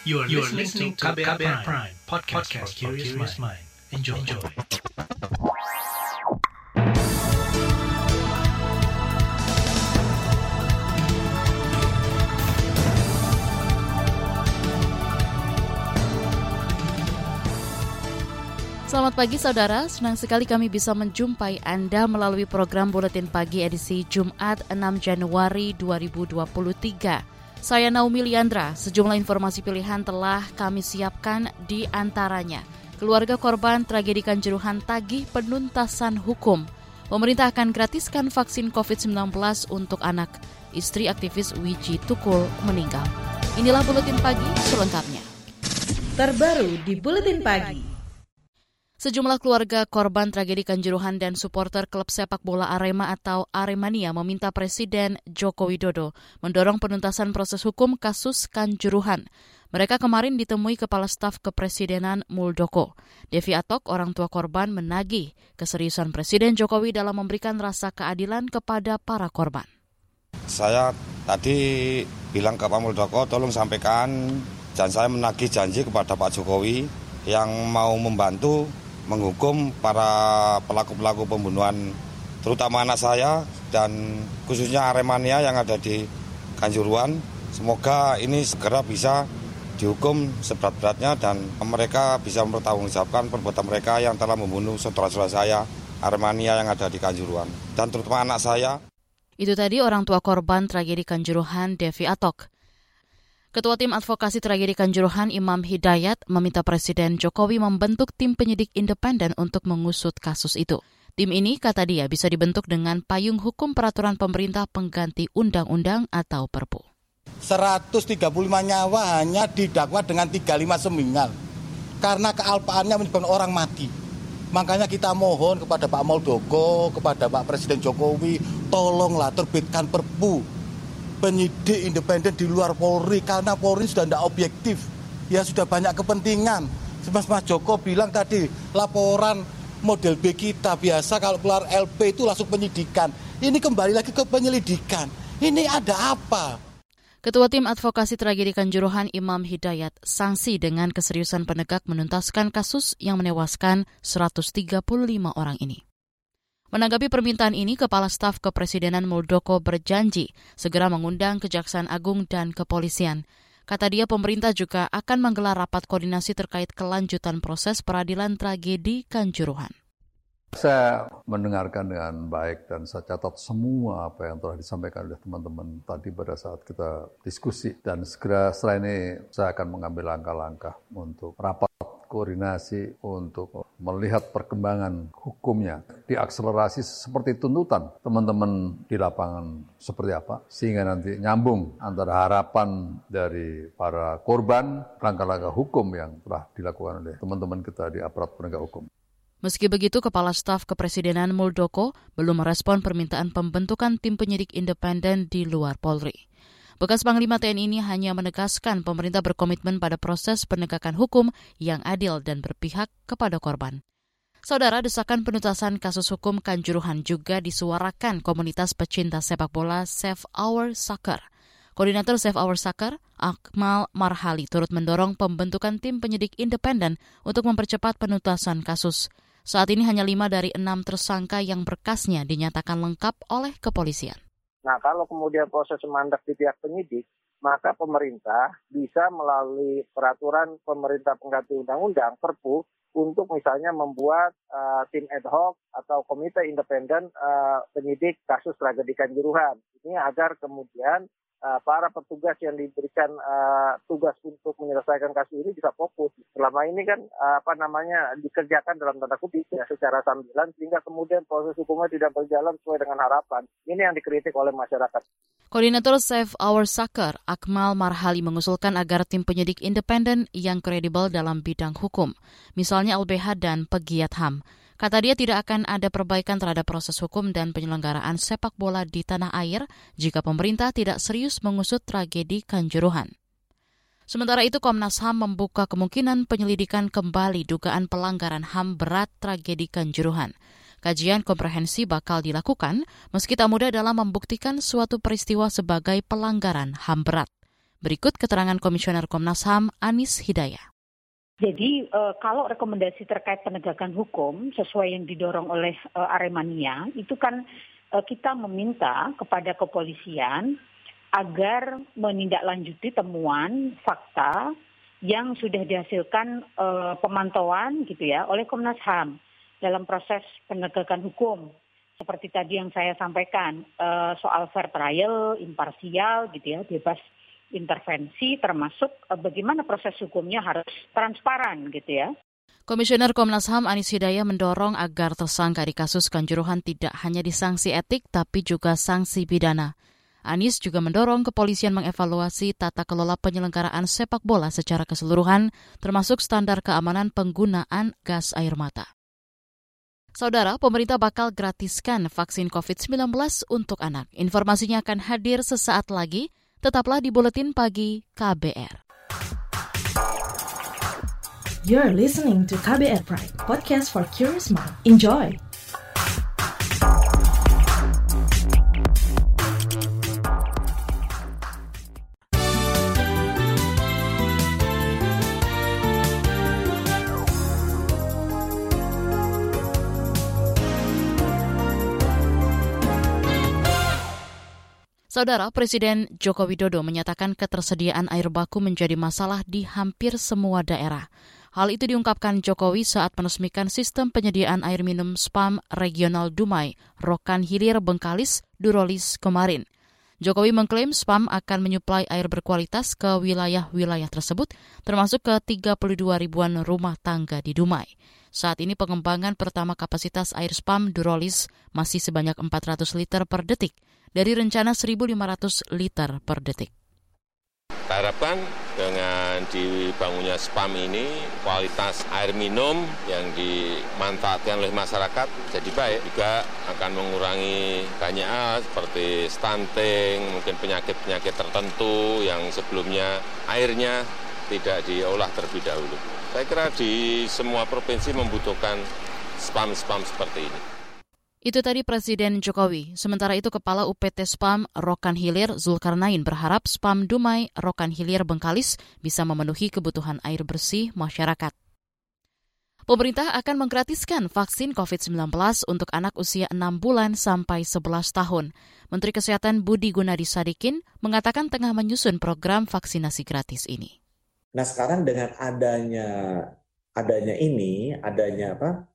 You are, you are listening to KBR, KBR Prime, Prime podcast, podcast for curious mind. Enjoy. Enjoy. Selamat pagi saudara, senang sekali kami bisa menjumpai Anda melalui program Buletin Pagi edisi Jumat 6 Januari 2023. Saya Naomi Liandra, sejumlah informasi pilihan telah kami siapkan di antaranya. Keluarga korban tragedi Kanjuruhan tagih penuntasan hukum. Pemerintah akan gratiskan vaksin COVID-19 untuk anak. Istri aktivis Wiji Tukul meninggal. Inilah Buletin Pagi selengkapnya. Terbaru di Buletin Pagi. Sejumlah keluarga korban tragedi Kanjuruhan dan supporter klub sepak bola Arema atau Aremania meminta Presiden Joko Widodo mendorong penuntasan proses hukum kasus Kanjuruhan. Mereka kemarin ditemui Kepala Staf Kepresidenan Muldoko. Devi Atok, orang tua korban, menagih keseriusan Presiden Jokowi dalam memberikan rasa keadilan kepada para korban. Saya tadi bilang ke Pak Muldoko, tolong sampaikan dan saya menagih janji kepada Pak Jokowi yang mau membantu menghukum para pelaku-pelaku pembunuhan terutama anak saya dan khususnya Aremania yang ada di Kanjuruan. Semoga ini segera bisa dihukum seberat-beratnya dan mereka bisa mempertanggungjawabkan perbuatan mereka yang telah membunuh saudara-saudara saya Aremania yang ada di Kanjuruan dan terutama anak saya. Itu tadi orang tua korban tragedi Kanjuruhan Devi Atok. Ketua Tim Advokasi Tragedi Kanjuruhan Imam Hidayat meminta Presiden Jokowi membentuk tim penyidik independen untuk mengusut kasus itu. Tim ini, kata dia, bisa dibentuk dengan payung hukum peraturan pemerintah pengganti undang-undang atau perpu. 135 nyawa hanya didakwa dengan 35 semingal karena kealpaannya menyebabkan orang mati. Makanya kita mohon kepada Pak Muldoko, kepada Pak Presiden Jokowi, tolonglah terbitkan perpu penyidik independen di luar Polri karena Polri sudah tidak objektif. Ya sudah banyak kepentingan. Mas Mas Joko bilang tadi laporan model B kita biasa kalau keluar LP itu langsung penyidikan. Ini kembali lagi ke penyelidikan. Ini ada apa? Ketua Tim Advokasi Tragedi Kanjuruhan Imam Hidayat sanksi dengan keseriusan penegak menuntaskan kasus yang menewaskan 135 orang ini. Menanggapi permintaan ini, Kepala Staf Kepresidenan Muldoko berjanji segera mengundang Kejaksaan Agung dan Kepolisian. Kata dia, pemerintah juga akan menggelar rapat koordinasi terkait kelanjutan proses peradilan tragedi Kanjuruhan. Saya mendengarkan dengan baik dan saya catat semua apa yang telah disampaikan oleh teman-teman tadi pada saat kita diskusi. Dan segera setelah ini saya akan mengambil langkah-langkah untuk rapat koordinasi untuk melihat perkembangan hukumnya, diakselerasi seperti tuntutan teman-teman di lapangan seperti apa, sehingga nanti nyambung antara harapan dari para korban, langkah-langkah hukum yang telah dilakukan oleh teman-teman kita di aparat penegak hukum. Meski begitu, Kepala Staf Kepresidenan Muldoko belum merespon permintaan pembentukan tim penyidik independen di luar Polri. Bekas Panglima TNI ini hanya menegaskan pemerintah berkomitmen pada proses penegakan hukum yang adil dan berpihak kepada korban. Saudara, desakan penuntasan kasus hukum Kanjuruhan juga disuarakan komunitas pecinta sepak bola Save Our Soccer. Koordinator Save Our Soccer, Akmal Marhali, turut mendorong pembentukan tim penyidik independen untuk mempercepat penuntasan kasus. Saat ini hanya lima dari enam tersangka yang berkasnya dinyatakan lengkap oleh kepolisian. Nah, kalau kemudian proses mandat di pihak penyidik, maka pemerintah bisa melalui peraturan pemerintah pengganti undang-undang Perpu untuk misalnya membuat uh, tim ad hoc atau komite independen uh, penyidik kasus tragedi Kanjuruhan. Ini agar kemudian uh, para petugas yang diberikan uh, tugas untuk menyelesaikan kasus ini bisa fokus. Selama ini kan uh, apa namanya dikerjakan dalam tanda kutip ya secara sambilan sehingga kemudian proses hukumnya tidak berjalan sesuai dengan harapan. Ini yang dikritik oleh masyarakat. Koordinator Save Our Soccer, Akmal Marhali mengusulkan agar tim penyidik independen yang kredibel dalam bidang hukum, misalnya LBH dan pegiat HAM, Kata dia tidak akan ada perbaikan terhadap proses hukum dan penyelenggaraan sepak bola di tanah air jika pemerintah tidak serius mengusut tragedi Kanjuruhan. Sementara itu Komnas HAM membuka kemungkinan penyelidikan kembali dugaan pelanggaran HAM berat tragedi Kanjuruhan. Kajian komprehensi bakal dilakukan meski tak mudah dalam membuktikan suatu peristiwa sebagai pelanggaran HAM berat. Berikut keterangan Komisioner Komnas HAM Anis Hidayah. Jadi uh, kalau rekomendasi terkait penegakan hukum sesuai yang didorong oleh uh, Aremania itu kan uh, kita meminta kepada kepolisian agar menindaklanjuti temuan fakta yang sudah dihasilkan uh, pemantauan gitu ya oleh Komnas HAM dalam proses penegakan hukum. Seperti tadi yang saya sampaikan uh, soal fair trial, imparsial gitu ya, bebas intervensi termasuk uh, bagaimana proses hukumnya harus transparan gitu ya. Komisioner Komnas HAM Anis Hidayah mendorong agar tersangka di kasus kanjuruhan tidak hanya disanksi etik tapi juga sanksi pidana. Anis juga mendorong kepolisian mengevaluasi tata kelola penyelenggaraan sepak bola secara keseluruhan, termasuk standar keamanan penggunaan gas air mata. Saudara, pemerintah bakal gratiskan vaksin COVID-19 untuk anak. Informasinya akan hadir sesaat lagi. Tetaplah di Buletin Pagi KBR. You're listening to KBR Pride, podcast for curious mind. Enjoy! Saudara Presiden Joko Widodo menyatakan ketersediaan air baku menjadi masalah di hampir semua daerah. Hal itu diungkapkan Jokowi saat meresmikan sistem penyediaan air minum spam regional Dumai, Rokan Hilir Bengkalis, Durolis kemarin. Jokowi mengklaim spam akan menyuplai air berkualitas ke wilayah-wilayah tersebut, termasuk ke 32 ribuan rumah tangga di Dumai. Saat ini pengembangan pertama kapasitas air spam Durolis masih sebanyak 400 liter per detik dari rencana 1.500 liter per detik. Kita harapkan dengan dibangunnya spam ini kualitas air minum yang dimanfaatkan oleh masyarakat jadi baik juga akan mengurangi banyak hal seperti stunting, mungkin penyakit-penyakit tertentu yang sebelumnya airnya tidak diolah terlebih dahulu. Saya kira di semua provinsi membutuhkan spam-spam seperti ini. Itu tadi Presiden Jokowi. Sementara itu Kepala UPT Spam Rokan Hilir Zulkarnain berharap Spam Dumai Rokan Hilir Bengkalis bisa memenuhi kebutuhan air bersih masyarakat. Pemerintah akan menggratiskan vaksin COVID-19 untuk anak usia 6 bulan sampai 11 tahun. Menteri Kesehatan Budi Gunadi Sadikin mengatakan tengah menyusun program vaksinasi gratis ini. Nah, sekarang dengan adanya adanya ini, adanya apa?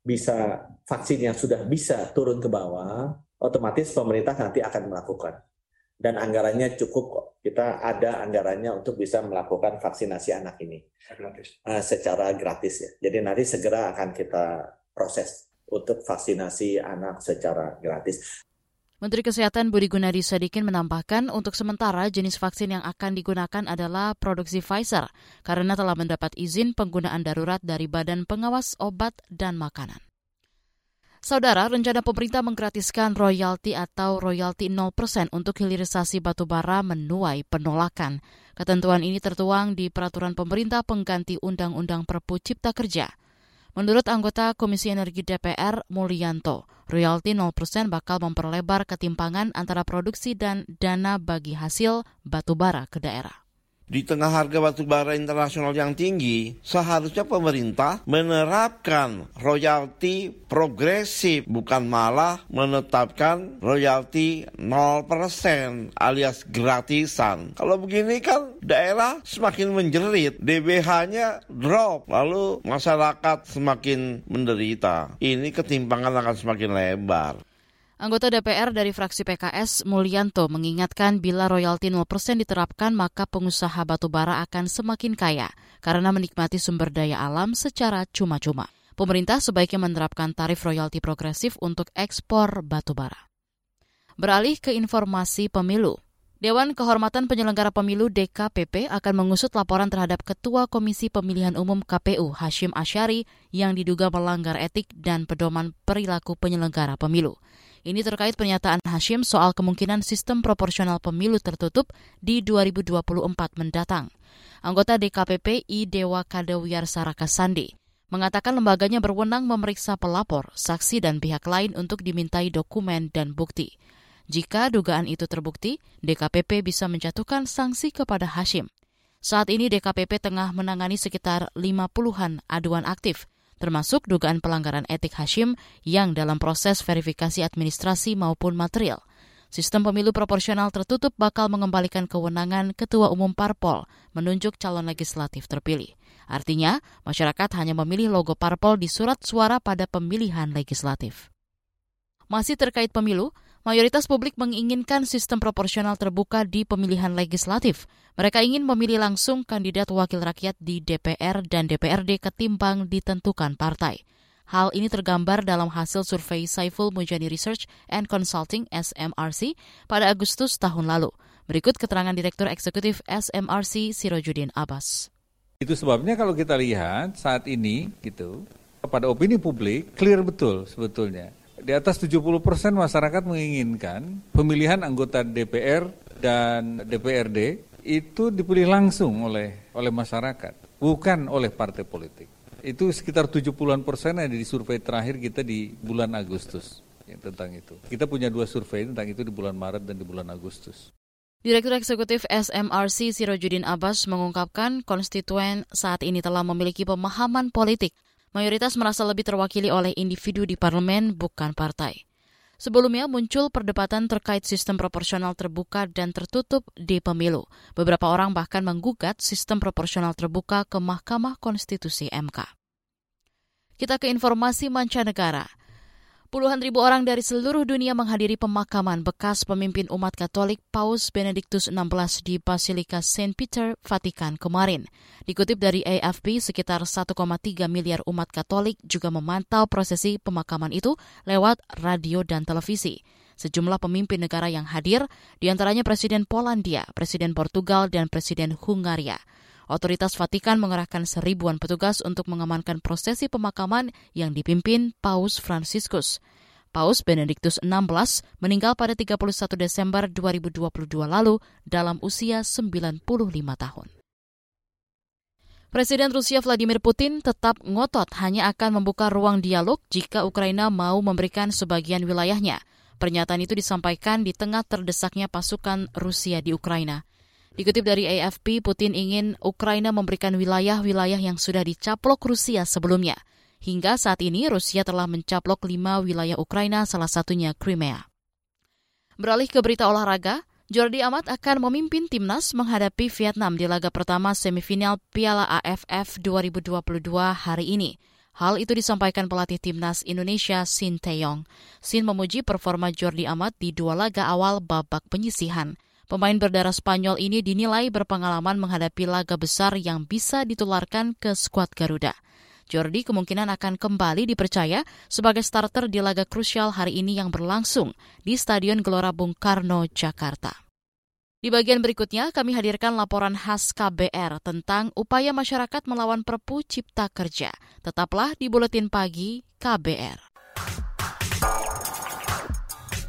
Bisa vaksin yang sudah bisa turun ke bawah, otomatis pemerintah nanti akan melakukan. Dan anggarannya cukup kok. Kita ada anggarannya untuk bisa melakukan vaksinasi anak ini. Gratis. Uh, secara gratis ya. Jadi nanti segera akan kita proses untuk vaksinasi anak secara gratis. Menteri Kesehatan Budi Gunadi Sadikin menambahkan untuk sementara jenis vaksin yang akan digunakan adalah produksi Pfizer karena telah mendapat izin penggunaan darurat dari Badan Pengawas Obat dan Makanan. Saudara, rencana pemerintah menggratiskan royalti atau royalti 0% untuk hilirisasi batubara menuai penolakan. Ketentuan ini tertuang di peraturan pemerintah pengganti Undang-Undang Perpu Cipta Kerja. Menurut anggota Komisi Energi DPR Mulyanto, royalti 0% bakal memperlebar ketimpangan antara produksi dan dana bagi hasil batubara ke daerah. Di tengah harga batu bara internasional yang tinggi, seharusnya pemerintah menerapkan royalti progresif, bukan malah menetapkan royalti 0% alias gratisan. Kalau begini kan daerah semakin menjerit, DBH-nya drop, lalu masyarakat semakin menderita. Ini ketimpangan akan semakin lebar. Anggota DPR dari fraksi PKS Mulyanto mengingatkan bila royalti 0% diterapkan maka pengusaha batubara akan semakin kaya karena menikmati sumber daya alam secara cuma-cuma. Pemerintah sebaiknya menerapkan tarif royalti progresif untuk ekspor batubara. Beralih ke informasi pemilu. Dewan Kehormatan Penyelenggara Pemilu DKPP akan mengusut laporan terhadap Ketua Komisi Pemilihan Umum KPU Hashim Asyari yang diduga melanggar etik dan pedoman perilaku penyelenggara pemilu. Ini terkait pernyataan Hashim soal kemungkinan sistem proporsional pemilu tertutup di 2024 mendatang. Anggota DKPP I Dewa Kadawiyar Saraka Sandi mengatakan lembaganya berwenang memeriksa pelapor, saksi, dan pihak lain untuk dimintai dokumen dan bukti. Jika dugaan itu terbukti, DKPP bisa menjatuhkan sanksi kepada Hashim. Saat ini DKPP tengah menangani sekitar 50-an aduan aktif, termasuk dugaan pelanggaran etik Hashim yang dalam proses verifikasi administrasi maupun material. Sistem pemilu proporsional tertutup bakal mengembalikan kewenangan Ketua Umum Parpol menunjuk calon legislatif terpilih. Artinya, masyarakat hanya memilih logo parpol di surat suara pada pemilihan legislatif. Masih terkait pemilu, mayoritas publik menginginkan sistem proporsional terbuka di pemilihan legislatif. Mereka ingin memilih langsung kandidat wakil rakyat di DPR dan DPRD ketimbang ditentukan partai. Hal ini tergambar dalam hasil survei Saiful Mujani Research and Consulting SMRC pada Agustus tahun lalu. Berikut keterangan Direktur Eksekutif SMRC Sirojudin Abbas. Itu sebabnya kalau kita lihat saat ini gitu, pada opini publik clear betul sebetulnya di atas 70 persen masyarakat menginginkan pemilihan anggota DPR dan DPRD itu dipilih langsung oleh oleh masyarakat, bukan oleh partai politik. Itu sekitar 70-an persen ada di survei terakhir kita di bulan Agustus ya, tentang itu. Kita punya dua survei tentang itu di bulan Maret dan di bulan Agustus. Direktur Eksekutif SMRC Sirojudin Abbas mengungkapkan konstituen saat ini telah memiliki pemahaman politik mayoritas merasa lebih terwakili oleh individu di parlemen, bukan partai. Sebelumnya muncul perdebatan terkait sistem proporsional terbuka dan tertutup di pemilu. Beberapa orang bahkan menggugat sistem proporsional terbuka ke Mahkamah Konstitusi MK. Kita ke informasi mancanegara. Puluhan ribu orang dari seluruh dunia menghadiri pemakaman bekas pemimpin umat Katolik Paus Benediktus XVI di Basilika St. Peter, Vatikan kemarin. Dikutip dari AFP, sekitar 1,3 miliar umat Katolik juga memantau prosesi pemakaman itu lewat radio dan televisi. Sejumlah pemimpin negara yang hadir, di antaranya Presiden Polandia, Presiden Portugal, dan Presiden Hungaria. Otoritas Vatikan mengerahkan seribuan petugas untuk mengamankan prosesi pemakaman yang dipimpin Paus Franciscus. Paus Benediktus XVI meninggal pada 31 Desember 2022 lalu dalam usia 95 tahun. Presiden Rusia Vladimir Putin tetap ngotot hanya akan membuka ruang dialog jika Ukraina mau memberikan sebagian wilayahnya. Pernyataan itu disampaikan di tengah terdesaknya pasukan Rusia di Ukraina. Dikutip dari AFP, Putin ingin Ukraina memberikan wilayah-wilayah yang sudah dicaplok Rusia sebelumnya. Hingga saat ini, Rusia telah mencaplok lima wilayah Ukraina, salah satunya Crimea. Beralih ke berita olahraga, Jordi Amat akan memimpin timnas menghadapi Vietnam di laga pertama semifinal Piala AFF 2022 hari ini. Hal itu disampaikan pelatih timnas Indonesia Sin Taeyong. Sin memuji performa Jordi Amat di dua laga awal babak penyisihan. Pemain berdarah Spanyol ini dinilai berpengalaman menghadapi laga besar yang bisa ditularkan ke skuad Garuda. Jordi kemungkinan akan kembali dipercaya sebagai starter di laga krusial hari ini yang berlangsung di Stadion Gelora Bung Karno, Jakarta. Di bagian berikutnya, kami hadirkan laporan khas KBR tentang upaya masyarakat melawan Perpu Cipta Kerja. Tetaplah di Buletin Pagi KBR.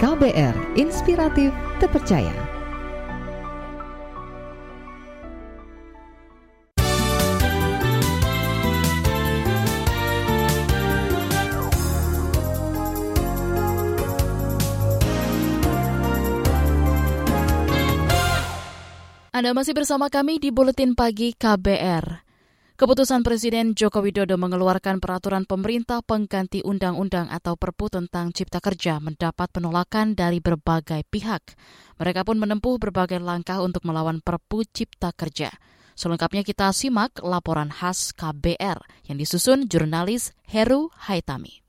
KBR Inspiratif Terpercaya. Anda masih bersama kami di Buletin Pagi KBR. Keputusan Presiden Joko Widodo mengeluarkan peraturan pemerintah pengganti undang-undang atau Perpu tentang Cipta Kerja mendapat penolakan dari berbagai pihak. Mereka pun menempuh berbagai langkah untuk melawan Perpu Cipta Kerja. Selengkapnya kita simak laporan khas KBR yang disusun jurnalis Heru Haitami.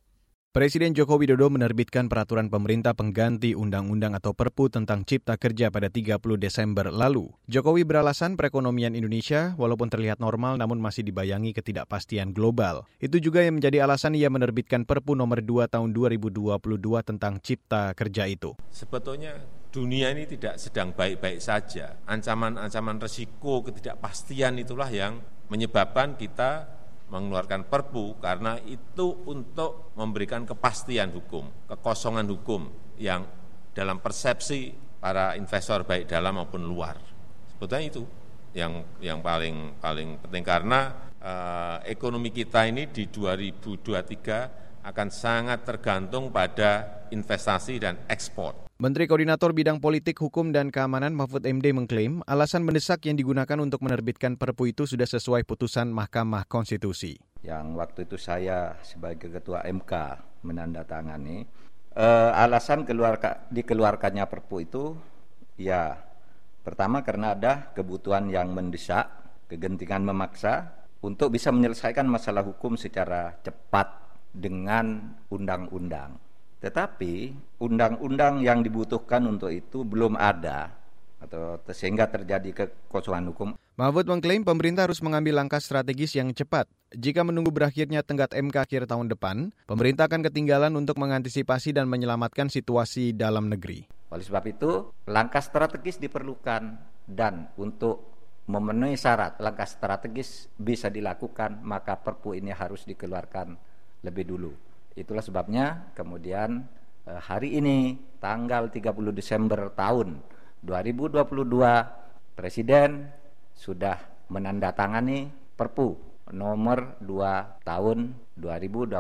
Presiden Joko Widodo menerbitkan peraturan pemerintah pengganti undang-undang atau Perpu tentang Cipta Kerja pada 30 Desember lalu. Jokowi beralasan perekonomian Indonesia walaupun terlihat normal namun masih dibayangi ketidakpastian global. Itu juga yang menjadi alasan ia menerbitkan Perpu nomor 2 tahun 2022 tentang Cipta Kerja itu. Sebetulnya dunia ini tidak sedang baik-baik saja. Ancaman-ancaman resiko ketidakpastian itulah yang menyebabkan kita mengeluarkan perpu karena itu untuk memberikan kepastian hukum, kekosongan hukum yang dalam persepsi para investor baik dalam maupun luar. Sebetulnya itu yang yang paling paling penting karena uh, ekonomi kita ini di 2023 akan sangat tergantung pada investasi dan ekspor. Menteri Koordinator Bidang Politik, Hukum, dan Keamanan Mahfud MD mengklaim alasan mendesak yang digunakan untuk menerbitkan Perpu itu sudah sesuai putusan Mahkamah Konstitusi. Yang waktu itu saya sebagai Ketua MK menandatangani, eh, alasan keluar, dikeluarkannya Perpu itu ya pertama karena ada kebutuhan yang mendesak, kegentingan memaksa untuk bisa menyelesaikan masalah hukum secara cepat dengan undang-undang tetapi undang-undang yang dibutuhkan untuk itu belum ada atau sehingga terjadi kekosongan hukum. Mahfud mengklaim pemerintah harus mengambil langkah strategis yang cepat. Jika menunggu berakhirnya tenggat MK akhir tahun depan, pemerintah akan ketinggalan untuk mengantisipasi dan menyelamatkan situasi dalam negeri. Oleh sebab itu, langkah strategis diperlukan dan untuk memenuhi syarat langkah strategis bisa dilakukan, maka Perpu ini harus dikeluarkan lebih dulu. Itulah sebabnya kemudian eh, hari ini tanggal 30 Desember tahun 2022 Presiden sudah menandatangani Perpu nomor 2 tahun 2022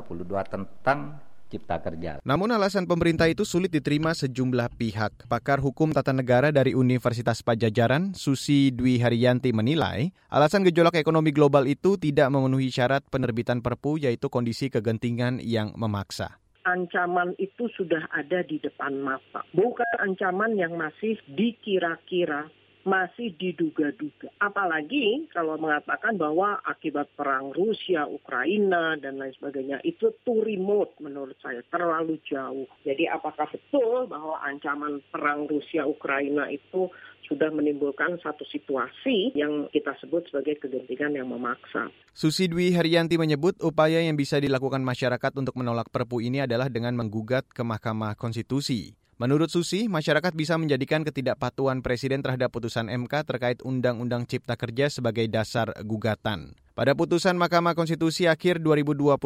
tentang Cipta Kerja. Namun alasan pemerintah itu sulit diterima sejumlah pihak. Pakar Hukum Tata Negara dari Universitas Pajajaran, Susi Dwi Haryanti menilai, alasan gejolak ekonomi global itu tidak memenuhi syarat penerbitan Perpu yaitu kondisi kegentingan yang memaksa ancaman itu sudah ada di depan mata. Bukan ancaman yang masih dikira-kira masih diduga-duga. Apalagi kalau mengatakan bahwa akibat perang Rusia, Ukraina, dan lain sebagainya itu too remote menurut saya, terlalu jauh. Jadi apakah betul bahwa ancaman perang Rusia, Ukraina itu sudah menimbulkan satu situasi yang kita sebut sebagai kegentingan yang memaksa. Susi Dwi Haryanti menyebut upaya yang bisa dilakukan masyarakat untuk menolak perpu ini adalah dengan menggugat ke Mahkamah Konstitusi. Menurut Susi, masyarakat bisa menjadikan ketidakpatuhan Presiden terhadap putusan MK terkait Undang-Undang Cipta Kerja sebagai dasar gugatan. Pada putusan Mahkamah Konstitusi akhir 2021,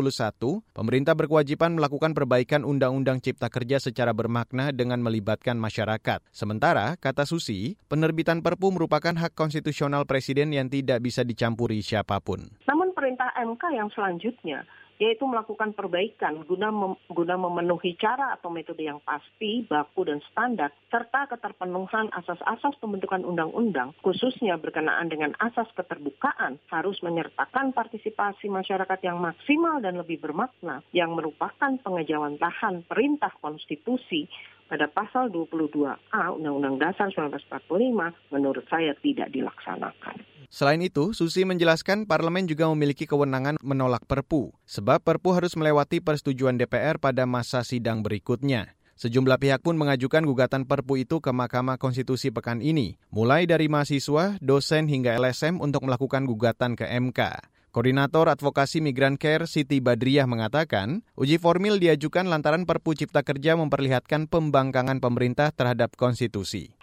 pemerintah berkewajiban melakukan perbaikan Undang-Undang Cipta Kerja secara bermakna dengan melibatkan masyarakat. Sementara, kata Susi, penerbitan Perpu merupakan hak konstitusional Presiden yang tidak bisa dicampuri siapa pun. Namun perintah MK yang selanjutnya yaitu melakukan perbaikan guna mem guna memenuhi cara atau metode yang pasti, baku dan standar serta keterpenuhan asas-asas pembentukan undang-undang khususnya berkenaan dengan asas keterbukaan harus menyertakan partisipasi masyarakat yang maksimal dan lebih bermakna yang merupakan pengejawantahan perintah konstitusi pada pasal 22A Undang-Undang Dasar 1945 menurut saya tidak dilaksanakan. Selain itu, Susi menjelaskan parlemen juga memiliki kewenangan menolak Perpu, sebab Perpu harus melewati persetujuan DPR pada masa sidang berikutnya. Sejumlah pihak pun mengajukan gugatan Perpu itu ke Mahkamah Konstitusi pekan ini, mulai dari mahasiswa, dosen hingga LSM untuk melakukan gugatan ke MK. Koordinator Advokasi Migran Care Siti Badriah mengatakan, uji formil diajukan lantaran Perpu Cipta Kerja memperlihatkan pembangkangan pemerintah terhadap konstitusi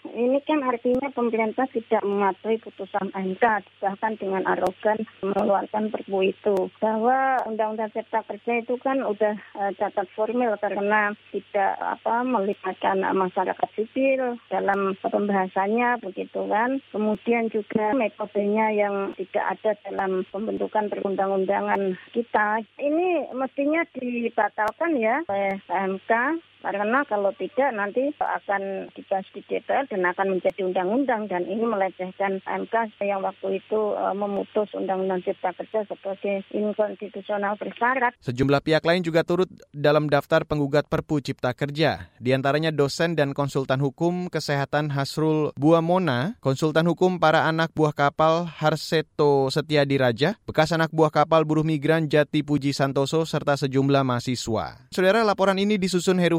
kan artinya pemerintah tidak mematuhi putusan MK, bahkan dengan arogan mengeluarkan perpu itu. Bahwa Undang-Undang Cipta Kerja itu kan udah uh, catat formil karena tidak apa melibatkan masyarakat sipil dalam pembahasannya begitu kan. Kemudian juga metodenya yang tidak ada dalam pembentukan perundang-undangan kita. Ini mestinya dibatalkan ya oleh MK Karena kalau tidak nanti akan dibahas di DPR dan akan menjadi undang-undang dan ini melecehkan MK yang waktu itu uh, memutus Undang-Undang Cipta Kerja sebagai inkonstitusional bersyarat. Sejumlah pihak lain juga turut dalam daftar penggugat Perpu Cipta Kerja, di antaranya dosen dan konsultan hukum kesehatan Hasrul Buamona, konsultan hukum para anak buah kapal Harseto Setiadi Raja, bekas anak buah kapal buruh migran Jati Puji Santoso, serta sejumlah mahasiswa. Saudara, laporan ini disusun Heru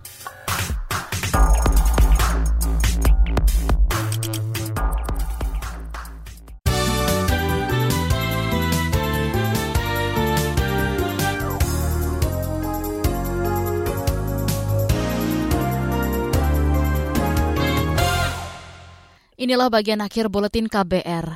Inilah bagian akhir buletin KBR.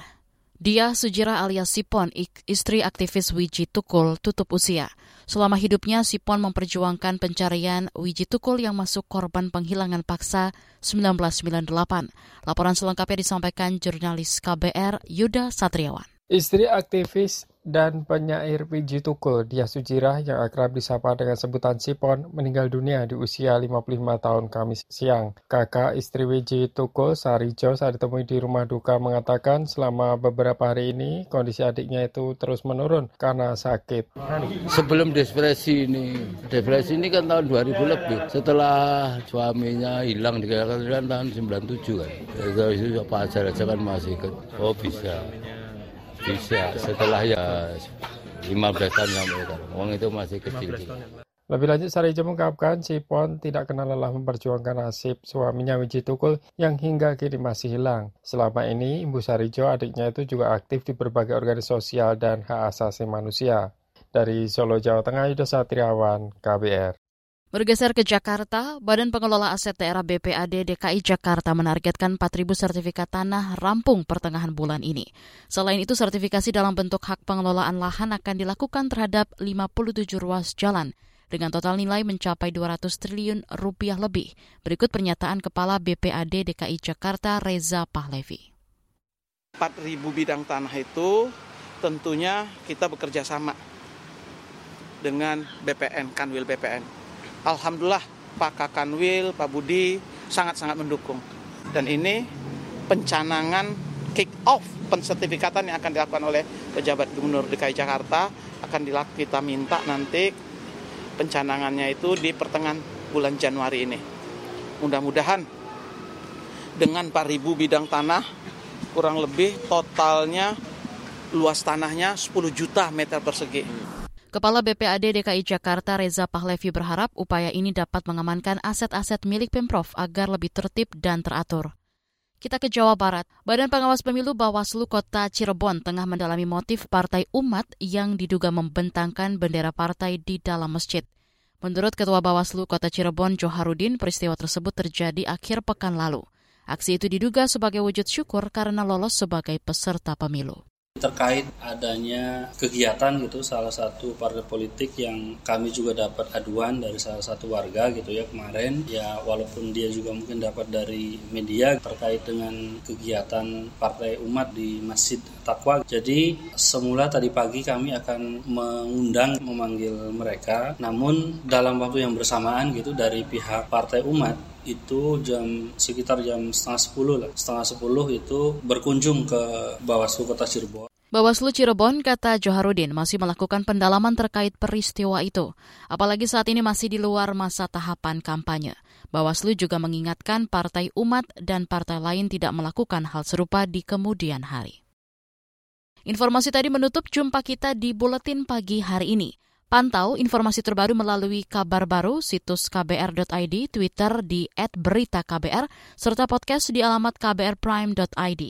Dia Sujira alias Sipon, istri aktivis Wiji Tukul, tutup usia. Selama hidupnya, Sipon memperjuangkan pencarian Wiji Tukul yang masuk korban penghilangan paksa 1998. Laporan selengkapnya disampaikan jurnalis KBR Yuda Satriawan. Istri aktivis dan penyair Wiji Tukul, Dia Sujira yang akrab disapa dengan sebutan Sipon, meninggal dunia di usia 55 tahun Kamis siang. Kakak istri Wiji Tukul, Sarijo, saat ditemui di rumah duka mengatakan selama beberapa hari ini kondisi adiknya itu terus menurun karena sakit. Sebelum depresi ini, depresi ini kan tahun 2000 lebih. Setelah suaminya hilang di tahun 97 kan. Itu apa aja kan masih ikut. Oh bisa. Bisa, setelah ya 15 tahun sampai sekarang. Uang itu masih kecil. Lebih lanjut, Sarijo mengungkapkan Cipon tidak kenal lelah memperjuangkan nasib suaminya Wiji Tukul yang hingga kini masih hilang. Selama ini, Ibu Sarijo, adiknya itu juga aktif di berbagai organisasi sosial dan hak asasi manusia. Dari Solo, Jawa Tengah, Yuda Satriawan, KBR. Bergeser ke Jakarta, Badan Pengelola Aset Daerah BPAD DKI Jakarta menargetkan 4.000 sertifikat tanah rampung pertengahan bulan ini. Selain itu, sertifikasi dalam bentuk hak pengelolaan lahan akan dilakukan terhadap 57 ruas jalan dengan total nilai mencapai 200 triliun rupiah lebih. Berikut pernyataan Kepala BPAD DKI Jakarta Reza Pahlevi. 4.000 bidang tanah itu tentunya kita bekerja sama dengan BPN, Kanwil BPN Alhamdulillah Pak Kakanwil, Pak Budi sangat-sangat mendukung. Dan ini pencanangan kick off pensertifikatan yang akan dilakukan oleh pejabat Gubernur DKI Jakarta akan dilakukan kita minta nanti pencanangannya itu di pertengahan bulan Januari ini. Mudah-mudahan dengan 4.000 bidang tanah kurang lebih totalnya luas tanahnya 10 juta meter persegi. Kepala BPAD DKI Jakarta Reza Pahlevi berharap upaya ini dapat mengamankan aset-aset milik Pemprov agar lebih tertib dan teratur. Kita ke Jawa Barat. Badan Pengawas Pemilu Bawaslu Kota Cirebon tengah mendalami motif Partai Umat yang diduga membentangkan bendera partai di dalam masjid. Menurut Ketua Bawaslu Kota Cirebon Joharudin, peristiwa tersebut terjadi akhir pekan lalu. Aksi itu diduga sebagai wujud syukur karena lolos sebagai peserta pemilu terkait adanya kegiatan gitu salah satu partai politik yang kami juga dapat aduan dari salah satu warga gitu ya kemarin. Ya walaupun dia juga mungkin dapat dari media terkait dengan kegiatan partai umat di Masjid Takwa jadi semula tadi pagi kami akan mengundang memanggil mereka. Namun dalam waktu yang bersamaan gitu dari pihak partai umat itu jam sekitar jam setengah sepuluh lah setengah sepuluh itu berkunjung ke Bawaslu Kota Cirebon. Bawaslu Cirebon, kata Joharudin, masih melakukan pendalaman terkait peristiwa itu. Apalagi saat ini masih di luar masa tahapan kampanye. Bawaslu juga mengingatkan partai umat dan partai lain tidak melakukan hal serupa di kemudian hari. Informasi tadi menutup jumpa kita di Buletin Pagi hari ini. Pantau informasi terbaru melalui kabar baru situs kbr.id, Twitter di @beritaKBR, serta podcast di alamat kbrprime.id.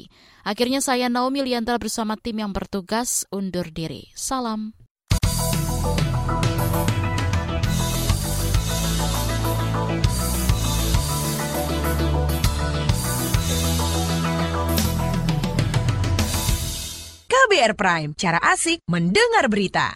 Akhirnya saya Naomi Liandra bersama tim yang bertugas undur diri. Salam. KBR Prime, cara asik mendengar berita.